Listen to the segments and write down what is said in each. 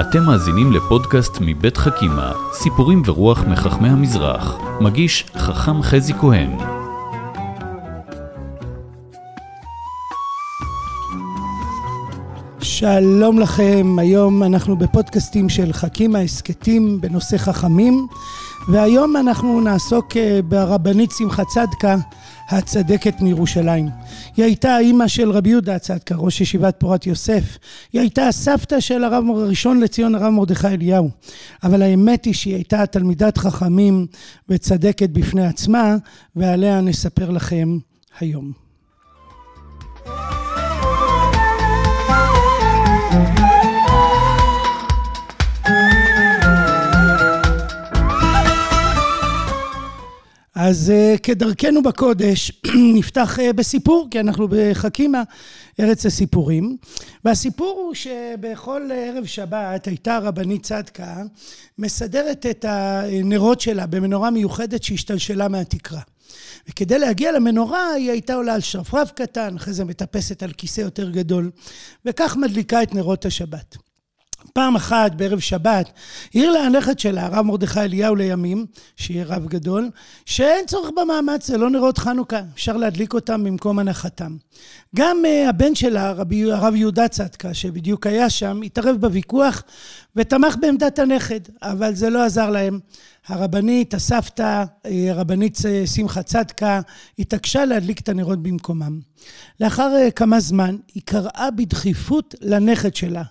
אתם מאזינים לפודקאסט מבית חכימה, סיפורים ורוח מחכמי המזרח. מגיש חכם חזי כהן. שלום לכם, היום אנחנו בפודקאסטים של חכימה הסכתים בנושא חכמים והיום אנחנו נעסוק אה, ברבנית שמחה צדקה הצדקת מירושלים. היא הייתה האימא של רבי יהודה צדקה, ראש ישיבת פורת יוסף. היא הייתה הסבתא של הרב הראשון לציון הרב מרדכי אליהו. אבל האמת היא שהיא הייתה תלמידת חכמים וצדקת בפני עצמה, ועליה נספר לכם היום. אז uh, כדרכנו בקודש נפתח uh, בסיפור כי אנחנו בחכימה ארץ הסיפורים. והסיפור הוא שבכל ערב שבת הייתה רבנית צדקה מסדרת את הנרות שלה במנורה מיוחדת שהשתלשלה מהתקרה. וכדי להגיע למנורה היא הייתה עולה על שרפרף קטן אחרי זה מטפסת על כיסא יותר גדול וכך מדליקה את נרות השבת פעם אחת בערב שבת העיר לה הנכד שלה, הרב מרדכי אליהו לימים, שיהיה רב גדול, שאין צורך במאמץ, זה לא נרות חנוכה, אפשר להדליק אותם במקום הנחתם. גם uh, הבן שלה, רבי, הרב יהודה צדקה, שבדיוק היה שם, התערב בוויכוח ותמך בעמדת הנכד, אבל זה לא עזר להם. הרבנית, הסבתא, אה, הרבנית אה, שמחה צדקה, התעקשה להדליק את הנרות במקומם. לאחר כמה זמן היא קראה בדחיפות לנכד שלה.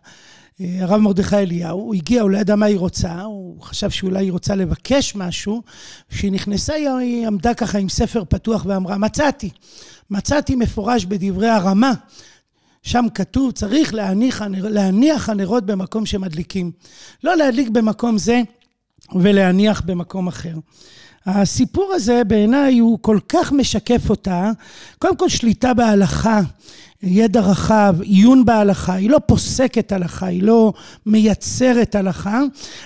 הרב מרדכי אליהו, הוא הגיע, הוא לא ידע מה היא רוצה, הוא חשב שאולי היא רוצה לבקש משהו. כשהיא נכנסה היא עמדה ככה עם ספר פתוח ואמרה, מצאתי, מצאתי מפורש בדברי הרמה. שם כתוב, צריך להניח, להניח הנרות במקום שמדליקים. לא להדליק במקום זה ולהניח במקום אחר. הסיפור הזה בעיניי הוא כל כך משקף אותה, קודם כל שליטה בהלכה, ידע רחב, עיון בהלכה, היא לא פוסקת הלכה, היא לא מייצרת הלכה,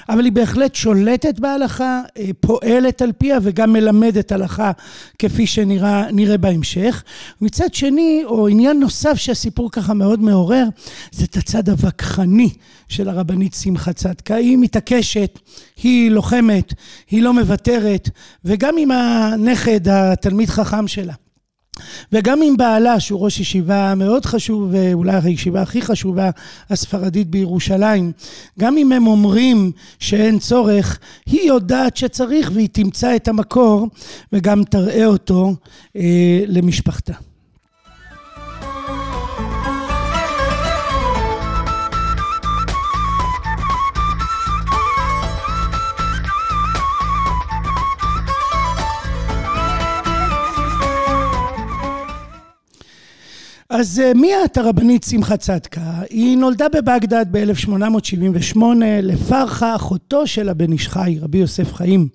אבל היא בהחלט שולטת בהלכה, אה, פועלת על פיה וגם מלמדת הלכה כפי שנראה בהמשך. מצד שני, או עניין נוסף שהסיפור ככה מאוד מעורר, זה את הצד הווכחני של הרבנית שמחה צדקה. היא מתעקשת, היא לוחמת, היא לא מוותרת, וגם עם הנכד, התלמיד חכם שלה. וגם עם בעלה, שהוא ראש ישיבה מאוד חשוב, ואולי הישיבה הכי חשובה הספרדית בירושלים, גם אם הם אומרים שאין צורך, היא יודעת שצריך והיא תמצא את המקור וגם תראה אותו אה, למשפחתה. אז אה, מי את הרבנית שמחה צדקה? היא נולדה בבגדד ב-1878 לפרחה, אחותו של הבן איש חי, רבי יוסף חיים.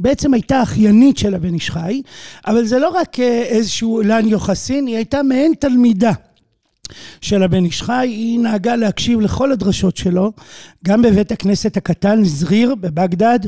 בעצם הייתה אחיינית של הבן איש חי, אבל זה לא רק אה, איזשהו אילן יוחסין, היא הייתה מעין תלמידה. של הבן איש חי, היא נהגה להקשיב לכל הדרשות שלו, גם בבית הכנסת הקטן זריר בבגדד,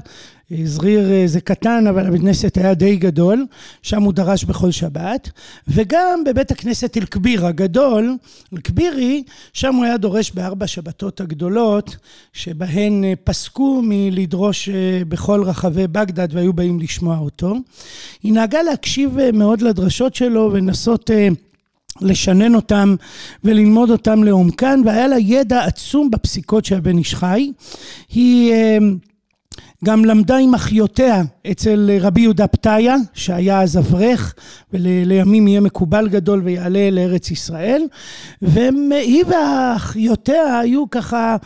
זריר אה, זה קטן אבל הבית כנסת היה די גדול, שם הוא דרש בכל שבת, וגם בבית הכנסת אל-כביר הגדול, אל-כבירי, שם הוא היה דורש בארבע שבתות הגדולות, שבהן אה, פסקו מלדרוש אה, בכל רחבי בגדד והיו באים לשמוע אותו. היא נהגה להקשיב מאוד לדרשות שלו ולנסות לשנן אותם וללמוד אותם לעומקן, והיה לה ידע עצום בפסיקות של הבן איש חי. היא גם למדה עם אחיותיה אצל רבי יהודה פתיה, שהיה אז אברך, ולימים יהיה מקובל גדול ויעלה לארץ ישראל. והיא ואחיותיה היו ככה,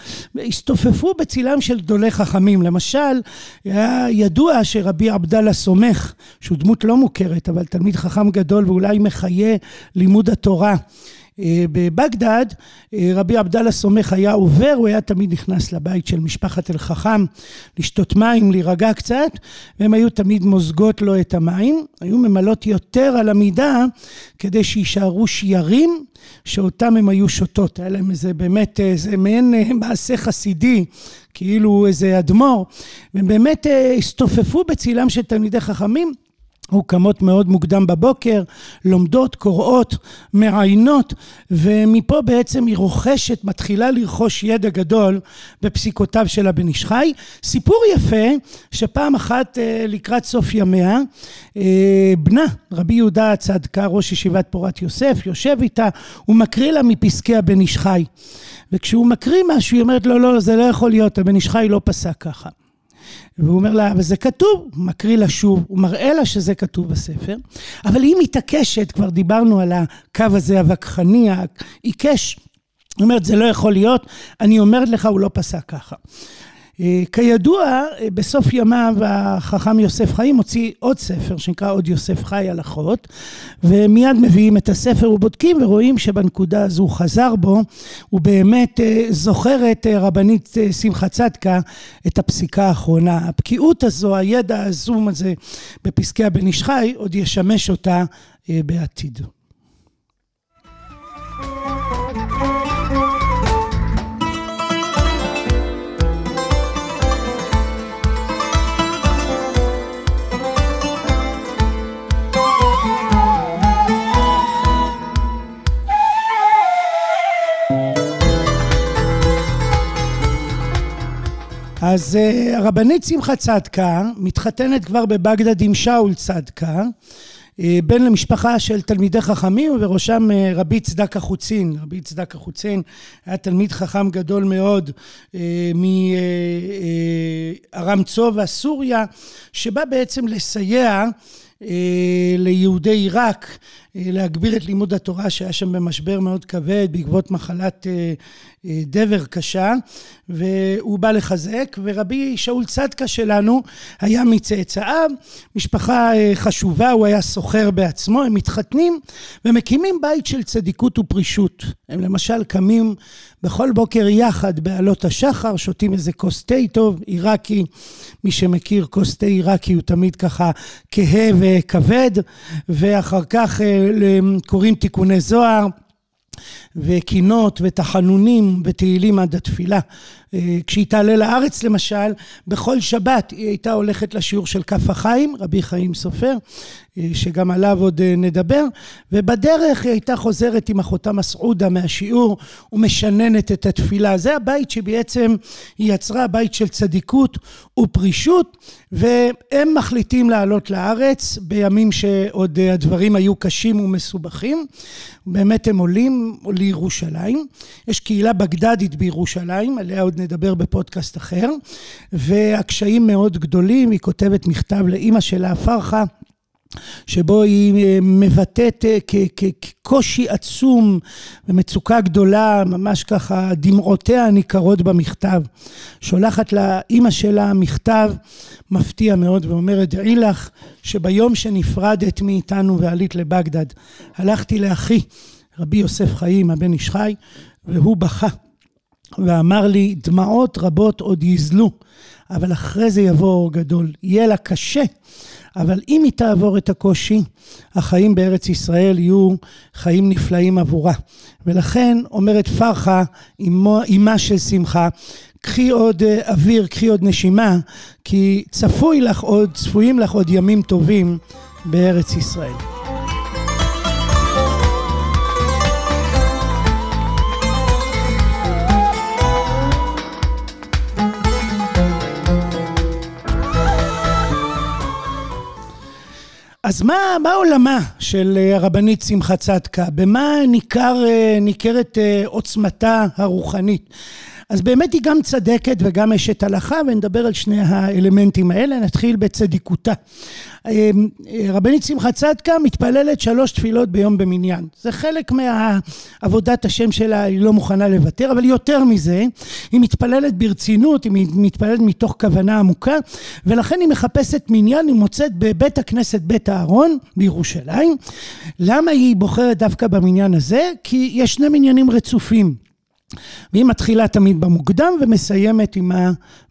הסתופפו בצילם של גדולי חכמים. למשל, היה ידוע שרבי עבדאללה סומך, שהוא דמות לא מוכרת, אבל תלמיד חכם גדול ואולי מחיה לימוד התורה. אה, בבגדד אה, רבי עבדאללה סומך היה עובר, הוא היה תמיד נכנס לבית של משפחת אל-חכם לשתות מים, להירגע קצת, והם היו תמיד מוזגות לו את המים, היו ממלאות יותר על המידה כדי שיישארו שיירים שאותם הם היו שותות, היה להם איזה באמת, איזה מעין אה, מעשה חסידי, כאילו איזה אדמו"ר, והם באמת הסתופפו בצילם של תלמידי חכמים או קמות מאוד מוקדם בבוקר, לומדות, קוראות, מעיינות, ומפה בעצם היא רוכשת, מתחילה לרכוש ידע גדול בפסיקותיו של הבן איש חי. סיפור יפה, שפעם אחת אה, לקראת סוף ימיה, אה, בנה, רבי יהודה הצדקה, ראש ישיבת פורת יוסף, יושב איתה, הוא מקריא לה מפסקי הבן איש חי. וכשהוא מקריא משהו, היא אומרת לו, לא, לא, זה לא יכול להיות, הבן איש חי לא פסק ככה. והוא אומר לה, אבל זה כתוב, מקריא לה שוב, הוא מראה לה שזה כתוב בספר, אבל היא מתעקשת, כבר דיברנו על הקו הזה הווכחני, העיקש, היא אומרת, זה לא יכול להיות, אני אומרת לך, הוא לא פסק ככה. אה, כידוע, בסוף ימיו החכם יוסף חיים הוציא עוד ספר שנקרא עוד יוסף חי הלכות ומיד מביאים את הספר ובודקים ורואים שבנקודה הזו חזר בו, הוא באמת אה, זוכר את אה, רבנית שמחה צדקה את הפסיקה האחרונה. הבקיאות הזו, הידע הזום הזה בפסקי הבן איש חי עוד ישמש אותה בעתיד. אז אה, הרבנית שמחה צדקה מתחתנת כבר בבגדד עם שאול צדקה, אה, בן למשפחה של תלמידי חכמים ובראשם אה, רבי צדקה חוצין. רבי צדקה חוצין היה תלמיד חכם גדול מאוד מארם צובא, סוריה, שבא בעצם לסייע ליהודי עיראק להגביר את לימוד התורה שהיה שם במשבר מאוד כבד בעקבות מחלת דבר קשה, והוא בא לחזק, ורבי שאול צדקה שלנו היה מצאצאיו, משפחה אה, חשובה, הוא היה סוחר בעצמו, הם מתחתנים ומקימים בית של צדיקות ופרישות. הם למשל קמים בכל בוקר יחד בעלות השחר, שותים איזה כוס תה טוב, עיראקי, מי שמכיר כוס תה עיראקי הוא תמיד ככה כהה וכבד, ואחר כך אה, קוראים תיקוני זוהר. וקינות ותחנונים ותהילים עד התפילה. אה, כשהיא תעלה לארץ למשל, בכל שבת היא הייתה הולכת לשיעור של כף החיים, רבי חיים סופר, אה, שגם עליו עוד אה, נדבר, ובדרך היא הייתה חוזרת עם אחותה מסעודה מהשיעור ומשננת את התפילה. זה הבית שבעצם היא יצרה, בית של צדיקות ופרישות, והם מחליטים לעלות לארץ בימים שעוד הדברים היו קשים ומסובכים. באמת הם עולים לירושלים. יש קהילה בגדדית בירושלים, עליה עוד נדבר בפודקאסט אחר, והקשיים מאוד גדולים, היא כותבת מכתב לאימא שלה, פרחה. שבו היא אה, מבטאת אה, כקושי עצום ומצוקה גדולה, ממש ככה דמעותיה ניכרות במכתב. שולחת לאימא שלה מכתב מפתיע מאוד ואומרת, דעי לך שביום שנפרדת מאיתנו ועלית לבגדד, הלכתי לאחי, רבי יוסף חיים, הבן איש חי, והוא בכה. ואמר לי, דמעות רבות עוד יזלו, אבל אחרי זה יבוא אור גדול. יהיה לה קשה, אבל אם היא תעבור את הקושי, החיים בארץ ישראל יהיו חיים נפלאים עבורה. ולכן אומרת פרחה, אמה של שמחה, קחי עוד אה, אוויר, קחי עוד נשימה, כי צפוי לך עוד, צפויים לך עוד ימים טובים בארץ ישראל. אז מה, מה עולמה של אה, הרבנית שמחה צדקה? במה ניכר, אה, ניכרת אה, עוצמתה הרוחנית? אז באמת היא גם צדקת וגם אשת הלכה, ונדבר על שני האלמנטים האלה. נתחיל בצדיקותה. אמ, רבנית שמחה צדקה מתפללת שלוש תפילות ביום במניין. זה חלק מעבודת השם שלה, היא לא מוכנה לוותר, אבל יותר מזה, היא מתפללת ברצינות, היא מתפללת מתוך כוונה עמוקה, ולכן היא מחפשת מניין, היא מוצאת בבית הכנסת בית אהרון בירושלים. למה היא בוחרת דווקא במניין הזה? כי יש שני מניינים רצופים. והיא מתחילה תמיד במוקדם ומסיימת עם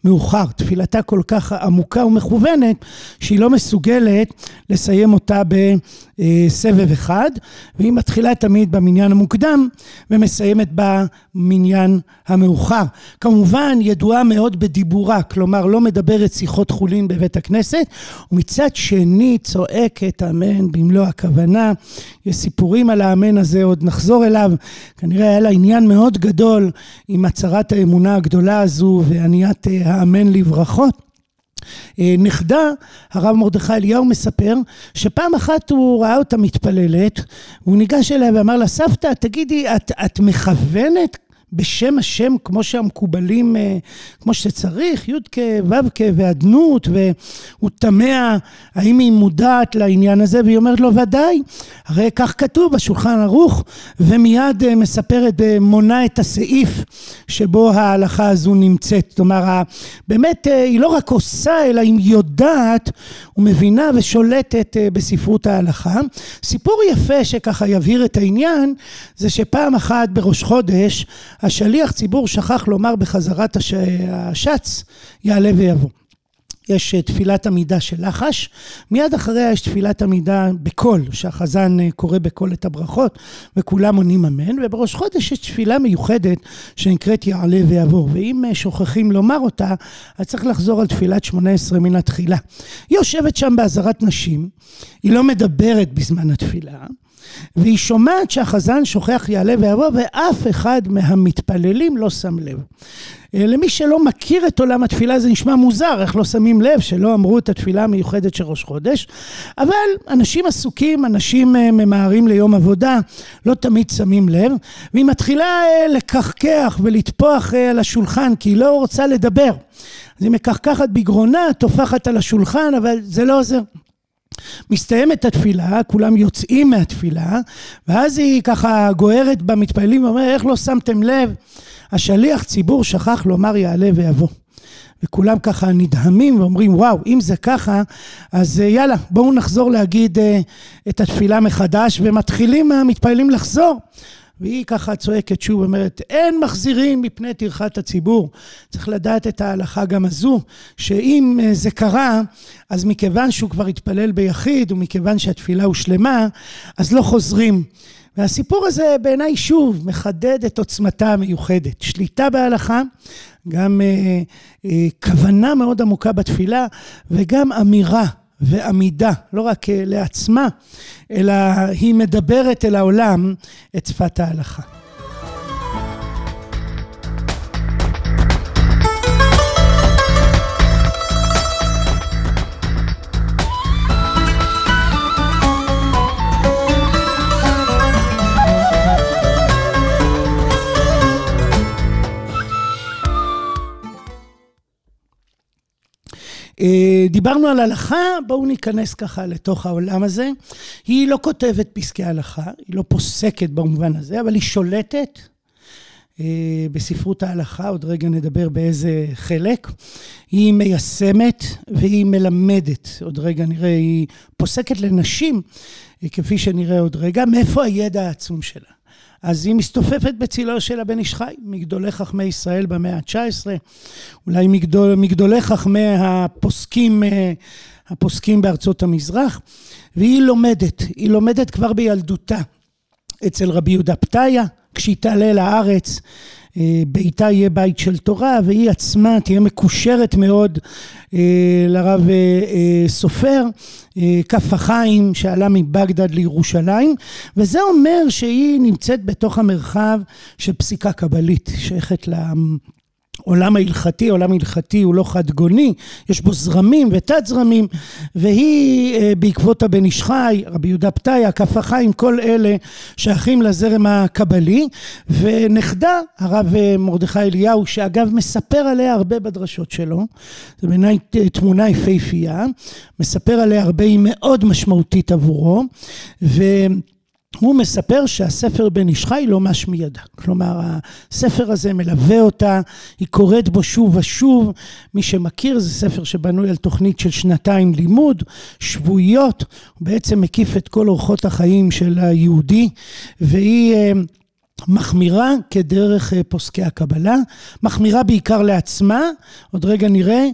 המאוחר. תפילתה כל כך עמוקה ומכוונת שהיא לא מסוגלת לסיים אותה בסבב אחד, והיא מתחילה תמיד במניין המוקדם ומסיימת במניין המאוחר. כמובן ידועה מאוד בדיבורה, כלומר לא מדברת שיחות חולין בבית הכנסת, ומצד שני צועקת אמן במלוא הכוונה. יש סיפורים על האמן הזה, עוד נחזור אליו. כנראה היה לה עניין מאוד גדול עם הצהרת האמונה הגדולה הזו ועניית האמן לברכות. נכדה, הרב מרדכי אליהו מספר, שפעם אחת הוא ראה אותה מתפללת, והוא ניגש אליה ואמר לה, סבתא, תגידי, את, את מכוונת בשם השם כמו שהמקובלים, כמו שצריך, י"ק, ו"ק ואדנות, והוא תמה האם היא מודעת לעניין הזה, והיא אומרת לו ודאי, הרי כך כתוב בשולחן ערוך, ומיד מספרת, מונה את הסעיף שבו ההלכה הזו נמצאת. כלומר, באמת היא לא רק עושה, אלא היא יודעת ומבינה ושולטת בספרות ההלכה. סיפור יפה שככה יבהיר את העניין, זה שפעם אחת בראש חודש, השליח ציבור שכח לומר בחזרת הש... השץ, יעלה ויבוא. יש תפילת עמידה של לחש, מיד אחריה יש תפילת עמידה בקול, שהחזן קורא בקול את הברכות, וכולם עונים אמן, ובראש חודש יש תפילה מיוחדת שנקראת יעלה ויבוא, ואם שוכחים לומר אותה, אז צריך לחזור על תפילת שמונה עשרה מן התחילה. היא יושבת שם בעזרת נשים, היא לא מדברת בזמן התפילה, והיא שומעת שהחזן שוכח יעלה ויבוא ואף אחד מהמתפללים לא שם לב. למי שלא מכיר את עולם התפילה זה נשמע מוזר, איך לא שמים לב שלא אמרו את התפילה המיוחדת של ראש חודש, אבל אנשים עסוקים, אנשים ממהרים ליום עבודה, לא תמיד שמים לב, והיא מתחילה לקחקח ולטפוח על השולחן כי היא לא רוצה לדבר. אז היא מקחקחת בגרונה, טופחת על השולחן, אבל זה לא עוזר. מסתיימת התפילה, כולם יוצאים מהתפילה, ואז היא ככה גוערת במתפללים ואומרת, איך לא שמתם לב? השליח ציבור שכח לומר יעלה ויבוא. וכולם ככה נדהמים ואומרים, וואו, אם זה ככה, אז יאללה, בואו נחזור להגיד את התפילה מחדש, ומתחילים המתפללים לחזור. והיא ככה צועקת שוב, אומרת, אין מחזירים מפני טרחת הציבור. צריך לדעת את ההלכה גם הזו, שאם זה קרה, אז מכיוון שהוא כבר התפלל ביחיד, ומכיוון שהתפילה הושלמה, אז לא חוזרים. והסיפור הזה בעיניי שוב מחדד את עוצמתה המיוחדת. שליטה בהלכה, גם אה, אה, כוונה מאוד עמוקה בתפילה, וגם אמירה ועמידה, לא רק לעצמה, אלא היא מדברת אל העולם את שפת ההלכה. דיברנו על הלכה, בואו ניכנס ככה לתוך העולם הזה. היא לא כותבת פסקי הלכה, היא לא פוסקת במובן הזה, אבל היא שולטת בספרות ההלכה, עוד רגע נדבר באיזה חלק. היא מיישמת והיא מלמדת, עוד רגע נראה, היא פוסקת לנשים, כפי שנראה עוד רגע, מאיפה הידע העצום שלה. אז היא מסתופפת בצילו של הבן איש חי, מגדולי חכמי ישראל במאה ה-19, אולי מגדול, מגדולי חכמי הפוסקים, הפוסקים בארצות המזרח, והיא לומדת, היא לומדת כבר בילדותה אצל רבי יהודה פתיה, כשהיא תעלה לארץ, ביתה יהיה בית של תורה, והיא עצמה תהיה מקושרת מאוד לרב סופר, כף החיים שעלה מבגדד לירושלים, וזה אומר שהיא נמצאת בתוך המרחב של פסיקה קבלית, שייכת עולם ההלכתי, עולם הלכתי הוא לא חד גוני, יש בו זרמים ותת זרמים, והיא בעקבות הבן איש חי, רבי יהודה פתיה, כף החיים, כל אלה שייכים לזרם הקבלי, ונכדה, הרב מרדכי אליהו, שאגב מספר עליה הרבה בדרשות שלו, זה בעיניי תמונה יפהפייה, מספר עליה הרבה, היא מאוד משמעותית עבורו, ו... הוא מספר שהספר בן איש חי לא מש מידה. כלומר, הספר הזה מלווה אותה, היא קוראת בו שוב ושוב. מי שמכיר, זה ספר שבנוי על תוכנית של שנתיים לימוד, שבועיות, הוא בעצם מקיף את כל אורחות החיים של היהודי, והיא מחמירה כדרך פוסקי הקבלה, מחמירה בעיקר לעצמה, עוד רגע נראה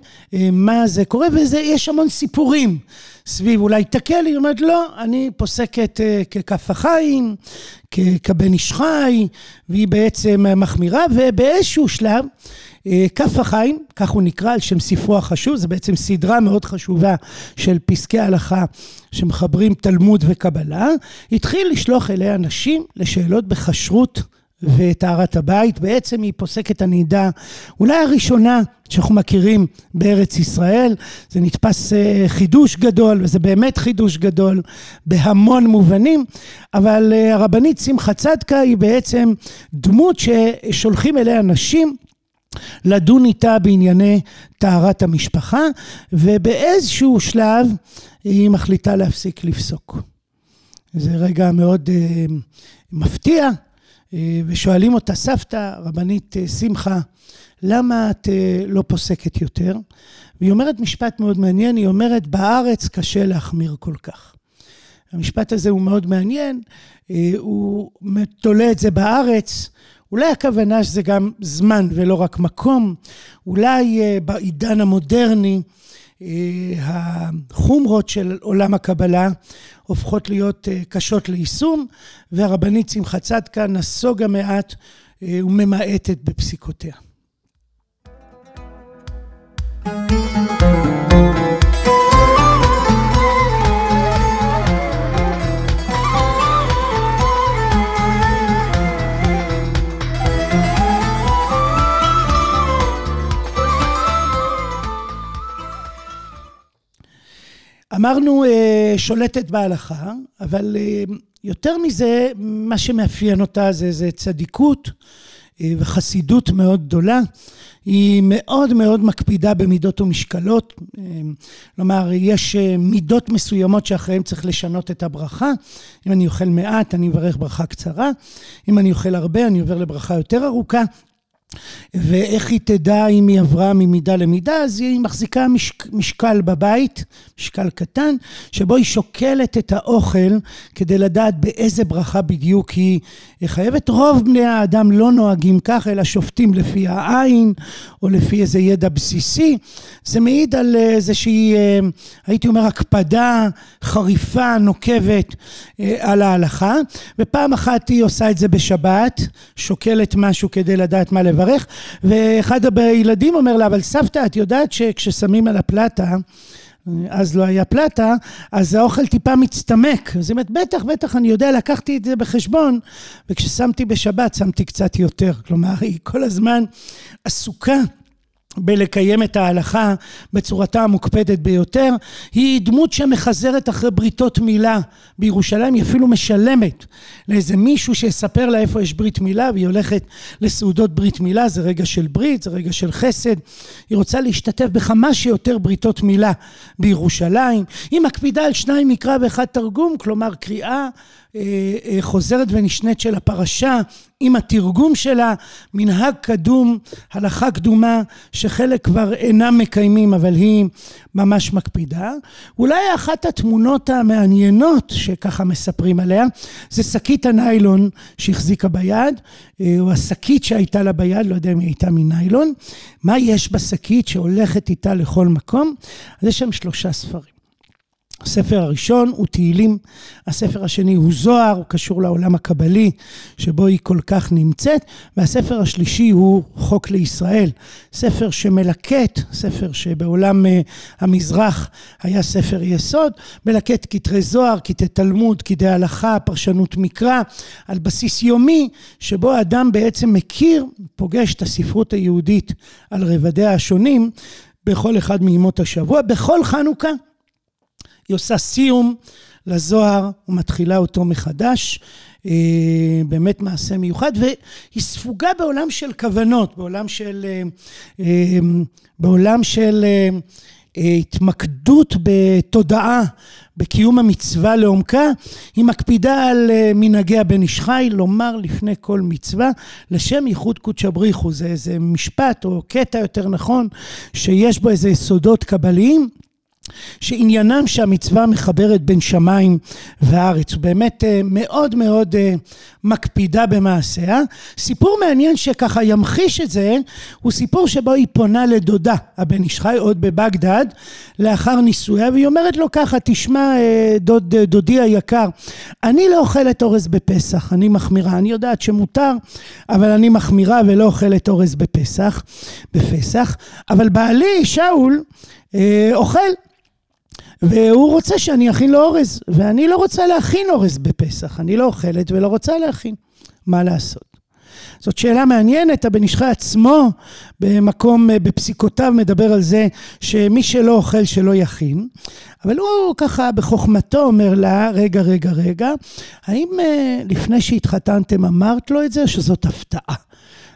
מה זה קורה, ויש המון סיפורים. סביב אולי תקל, היא אומרת לא, אני פוסקת ככף החיים, כבן איש חי, והיא בעצם מחמירה, ובאיזשהו שלב כף החיים, כך הוא נקרא על שם ספרו החשוב, זה בעצם סדרה מאוד חשובה של פסקי הלכה שמחברים תלמוד וקבלה, התחיל לשלוח אליה אנשים לשאלות בכשרות וטהרת הבית. בעצם היא פוסקת הנידה אולי הראשונה שאנחנו מכירים בארץ ישראל. זה נתפס חידוש גדול, וזה באמת חידוש גדול בהמון מובנים, אבל הרבנית שמחה צדקה היא בעצם דמות ששולחים אליה נשים לדון איתה בענייני טהרת המשפחה, ובאיזשהו שלב היא מחליטה להפסיק לפסוק. זה רגע מאוד uh, מפתיע, uh, ושואלים אותה, סבתא, רבנית uh, שמחה, למה את uh, לא פוסקת יותר? והיא אומרת משפט מאוד מעניין, היא אומרת, בארץ קשה להחמיר כל כך. המשפט הזה הוא מאוד מעניין, uh, הוא תולה את זה בארץ. אולי הכוונה שזה גם זמן ולא רק מקום, אולי בעידן המודרני החומרות של עולם הקבלה הופכות להיות קשות ליישום, והרבנית שמחה צדקה נסוגה מעט וממעטת בפסיקותיה. אמרנו שולטת בהלכה, אבל יותר מזה, מה שמאפיין אותה זה, זה צדיקות וחסידות מאוד גדולה. היא מאוד מאוד מקפידה במידות ומשקלות, כלומר יש מידות מסוימות שאחריהן צריך לשנות את הברכה, אם אני אוכל מעט אני מברך ברכה קצרה, אם אני אוכל הרבה אני עובר לברכה יותר ארוכה, ואיך היא תדע אם היא עברה ממידה למידה? אז היא מחזיקה משק, משקל בבית, משקל קטן, שבו היא שוקלת את האוכל כדי לדעת באיזה ברכה בדיוק היא חייבת. רוב בני האדם לא נוהגים כך, אלא שופטים לפי העין, או לפי איזה ידע בסיסי. זה מעיד על איזושהי, הייתי אומר, הקפדה חריפה, נוקבת על ההלכה. ופעם אחת היא עושה את זה בשבת, שוקלת משהו כדי לדעת מה לברך. לברך, ואחד הילדים אומר לה, אבל סבתא, את יודעת שכששמים על הפלטה, אז לא היה פלטה, אז האוכל טיפה מצטמק. אז היא אומרת, בטח, בטח, אני יודע, לקחתי את זה בחשבון, וכששמתי בשבת, שמתי קצת יותר. כלומר, היא כל הזמן עסוקה בלקיים את ההלכה בצורתה המוקפדת ביותר, היא דמות שמחזרת אחרי בריתות מילה בירושלים, היא אפילו משלמת לאיזה מישהו שיספר לה איפה יש ברית מילה, והיא הולכת לסעודות ברית מילה, זה רגע של ברית, זה רגע של חסד, היא רוצה להשתתף בכמה שיותר בריתות מילה בירושלים, היא מקפידה על שניים מקרא ואחד תרגום, כלומר קריאה חוזרת ונשנית של הפרשה עם התרגום שלה, מנהג קדום, הלכה קדומה, שחלק כבר אינם מקיימים, אבל היא ממש מקפידה. אולי אחת התמונות המעניינות שככה מספרים עליה, זה שקית הניילון שהחזיקה ביד, או השקית שהייתה לה ביד, לא יודע אם היא הייתה מניילון. מה יש בשקית שהולכת איתה לכל מקום? אז יש שם שלושה ספרים. הספר הראשון הוא תהילים, הספר השני הוא זוהר, הוא קשור לעולם הקבלי שבו היא כל כך נמצאת, והספר השלישי הוא חוק לישראל, ספר שמלקט, ספר שבעולם המזרח היה ספר יסוד, מלקט כתרי זוהר, קטעי תלמוד, קטעי הלכה, פרשנות מקרא, על בסיס יומי, שבו האדם בעצם מכיר, פוגש את הספרות היהודית על רבדיה השונים בכל אחד מימות השבוע, בכל חנוכה. היא עושה סיום לזוהר ומתחילה אותו מחדש, באמת מעשה מיוחד, והיא ספוגה בעולם של כוונות, בעולם של, בעולם של התמקדות בתודעה, בקיום המצווה לעומקה, היא מקפידה על מנהגי הבן איש חי, לומר לפני כל מצווה, לשם ייחוד קודשא בריחו, זה איזה משפט או קטע יותר נכון, שיש בו איזה יסודות קבליים. שעניינם שהמצווה מחברת בין שמיים וארץ. הוא באמת אה, מאוד מאוד אה, מקפידה במעשיה. סיפור מעניין שככה ימחיש את זה, הוא סיפור שבו היא פונה לדודה, הבן איש חי, עוד בבגדד, לאחר נישואיה, והיא אומרת לו ככה, תשמע אה, דוד, דודי היקר, אני לא אוכלת אורז בפסח, אני מחמירה. אני יודעת שמותר, אבל אני מחמירה ולא אוכלת אורז בפסח, בפסח, אבל בעלי, שאול, אוכל. והוא רוצה שאני אכין לו אורז, ואני לא רוצה להכין אורז בפסח, אני לא אוכלת ולא רוצה להכין. מה לעשות? זאת שאלה מעניינת, הבן איש חי עצמו במקום, בפסיקותיו מדבר על זה שמי שלא אוכל שלא יכין, אבל הוא ככה בחוכמתו אומר לה, רגע, רגע, רגע, האם אה, לפני שהתחתנתם אמרת לו את זה, או שזאת הפתעה?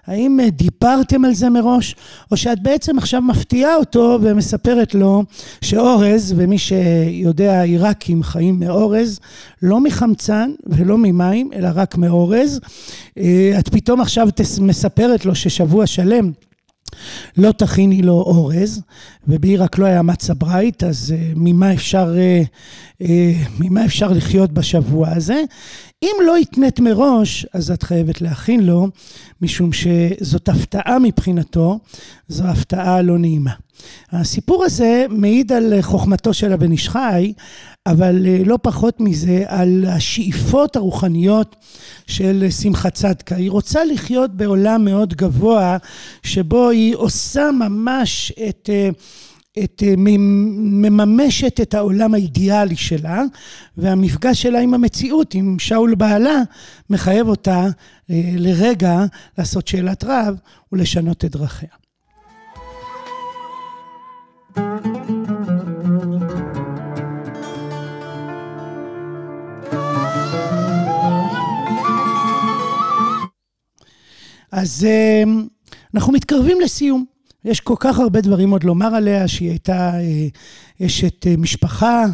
האם אה, דיברתם על זה מראש, או שאת בעצם עכשיו מפתיעה אותו ומספרת לו שאורז, ומי שיודע, עיראקים חיים מאורז, לא מחמצן ולא ממים, אלא רק מאורז. אה, את פתאום עכשיו מספרת לו ששבוע שלם לא תכיני לו אורז, ובעיראק לא היה מצה ברייט, אז uh, ממה אפשר, uh, uh, ממה אפשר לחיות בשבוע הזה? אם לא התנית מראש, אז את חייבת להכין לו, משום שזאת הפתעה מבחינתו, זו הפתעה לא נעימה. הסיפור הזה מעיד על חוכמתו של הבן איש חי, אבל אה, לא פחות מזה, על השאיפות הרוחניות של שמחת צדקה. היא רוצה לחיות בעולם מאוד גבוה, שבו היא עושה ממש את... אה, את, אה, מממשת את העולם האידיאלי שלה, והמפגש שלה עם המציאות, עם שאול בעלה, מחייב אותה לרגע לעשות שאלת רב ולשנות את דרכיה. אז אמ, אנחנו מתקרבים לסיום. יש כל כך הרבה דברים עוד לומר עליה, שהיא הייתה אה, אשת אה, משפחה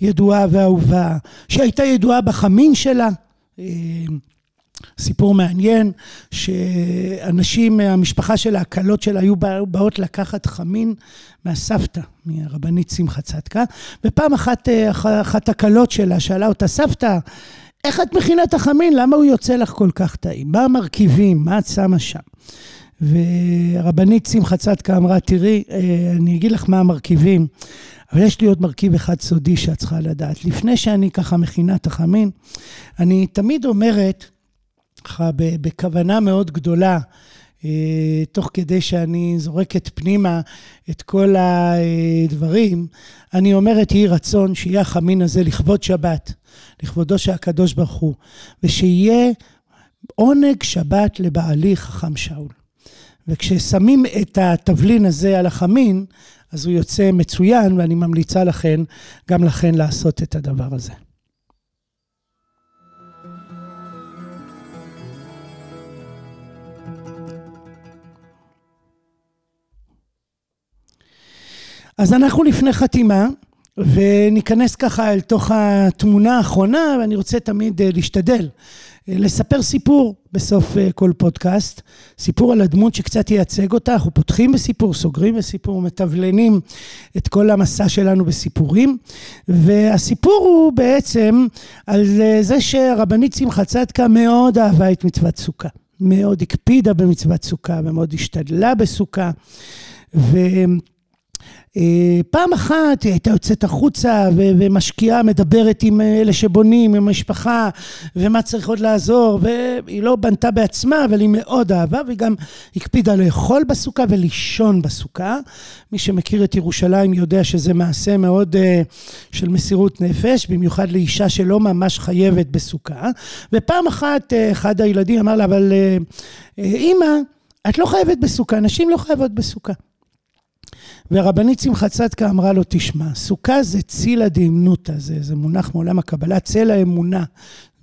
ידועה ואהובה, שהייתה ידועה בחמין שלה. אה, סיפור מעניין, שאנשים מהמשפחה שלה, הכלות שלה, היו באות לקחת חמין מהסבתא, מהרבנית שמחה צדקה, ופעם אחת, אחת הכלות שלה שאלה אותה, סבתא, איך את מכינה את החמין? למה הוא יוצא לך כל כך טעים? מה המרכיבים? מה את שמה שם? והרבנית שמחה צדקה אמרה, תראי, אה, אני אגיד לך מה המרכיבים, אבל יש לי עוד מרכיב אחד סודי שאת צריכה לדעת. לפני שאני ככה מכינה את החמין, אני תמיד אומרת, ככה בכוונה מאוד גדולה, אה, תוך כדי שאני זורקת פנימה את כל הדברים, אני אומרת, יהי רצון שיהיה החמין הזה לכבוד שבת, לכבודו של הקדוש ברוך הוא, ושיהיה עונג שבת לבעלי חכם שאול. וכששמים את התבלין הזה על החמין, אז הוא יוצא מצוין, ואני ממליצה לכן, גם לכן לעשות את הדבר הזה. אז אנחנו לפני חתימה, וניכנס ככה אל תוך התמונה האחרונה, ואני רוצה תמיד אה, להשתדל לספר סיפור בסוף אה, כל פודקאסט, סיפור על הדמות שקצת ייצג אותה, אנחנו פותחים בסיפור, סוגרים בסיפור, מתבלנים את כל המסע שלנו בסיפורים, והסיפור הוא בעצם על זה שהרבנית שמחה צדקה מאוד אהבה את מצוות סוכה, מאוד הקפידה במצוות סוכה ומאוד השתדלה בסוכה, ו... אה, פעם אחת היא הייתה יוצאת החוצה ומשקיעה, מדברת עם אלה שבונים, עם המשפחה, ומה צריך עוד לעזור, והיא לא בנתה בעצמה, אבל היא מאוד אהבה, והיא גם הקפידה לאכול בסוכה ולישון בסוכה. מי שמכיר את ירושלים יודע שזה מעשה מאוד uh, של מסירות נפש, במיוחד לאישה שלא ממש חייבת בסוכה. ופעם אחת uh, אחד הילדים אמר לה, אבל אימא, את לא חייבת בסוכה, נשים לא חייבות בסוכה. והרבנית שמחה צדקה אמרה לו, תשמע, סוכה זה צילה דאמנותא, זה, זה מונח מעולם הקבלה, צל האמונה.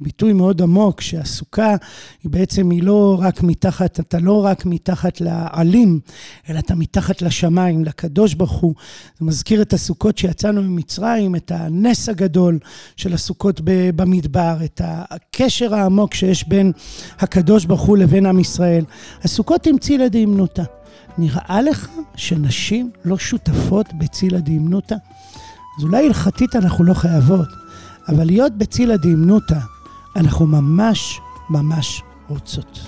ביטוי מאוד עמוק, שהסוכה היא בעצם, היא לא רק מתחת, אתה לא רק מתחת לעלים, אלא אתה מתחת לשמיים, לקדוש ברוך הוא. זה מזכיר את הסוכות שיצאנו ממצרים, את הנס הגדול של הסוכות במדבר, את הקשר העמוק שיש בין הקדוש ברוך הוא לבין עם ישראל. הסוכות עם צילה דאמנותא. נראה לך שנשים לא שותפות בצילה דאמנותא? אז אולי הלכתית אנחנו לא חייבות, אבל להיות בצילה דאמנותא, אנחנו ממש ממש רוצות.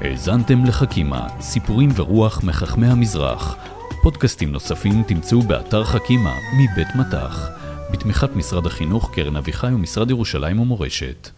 האזנתם לחכימה, סיפורים ורוח מחכמי המזרח. פודקאסטים נוספים תמצאו באתר חכימה מבית מטח, בתמיכת משרד החינוך, קרן אביחי ומשרד ירושלים ומורשת.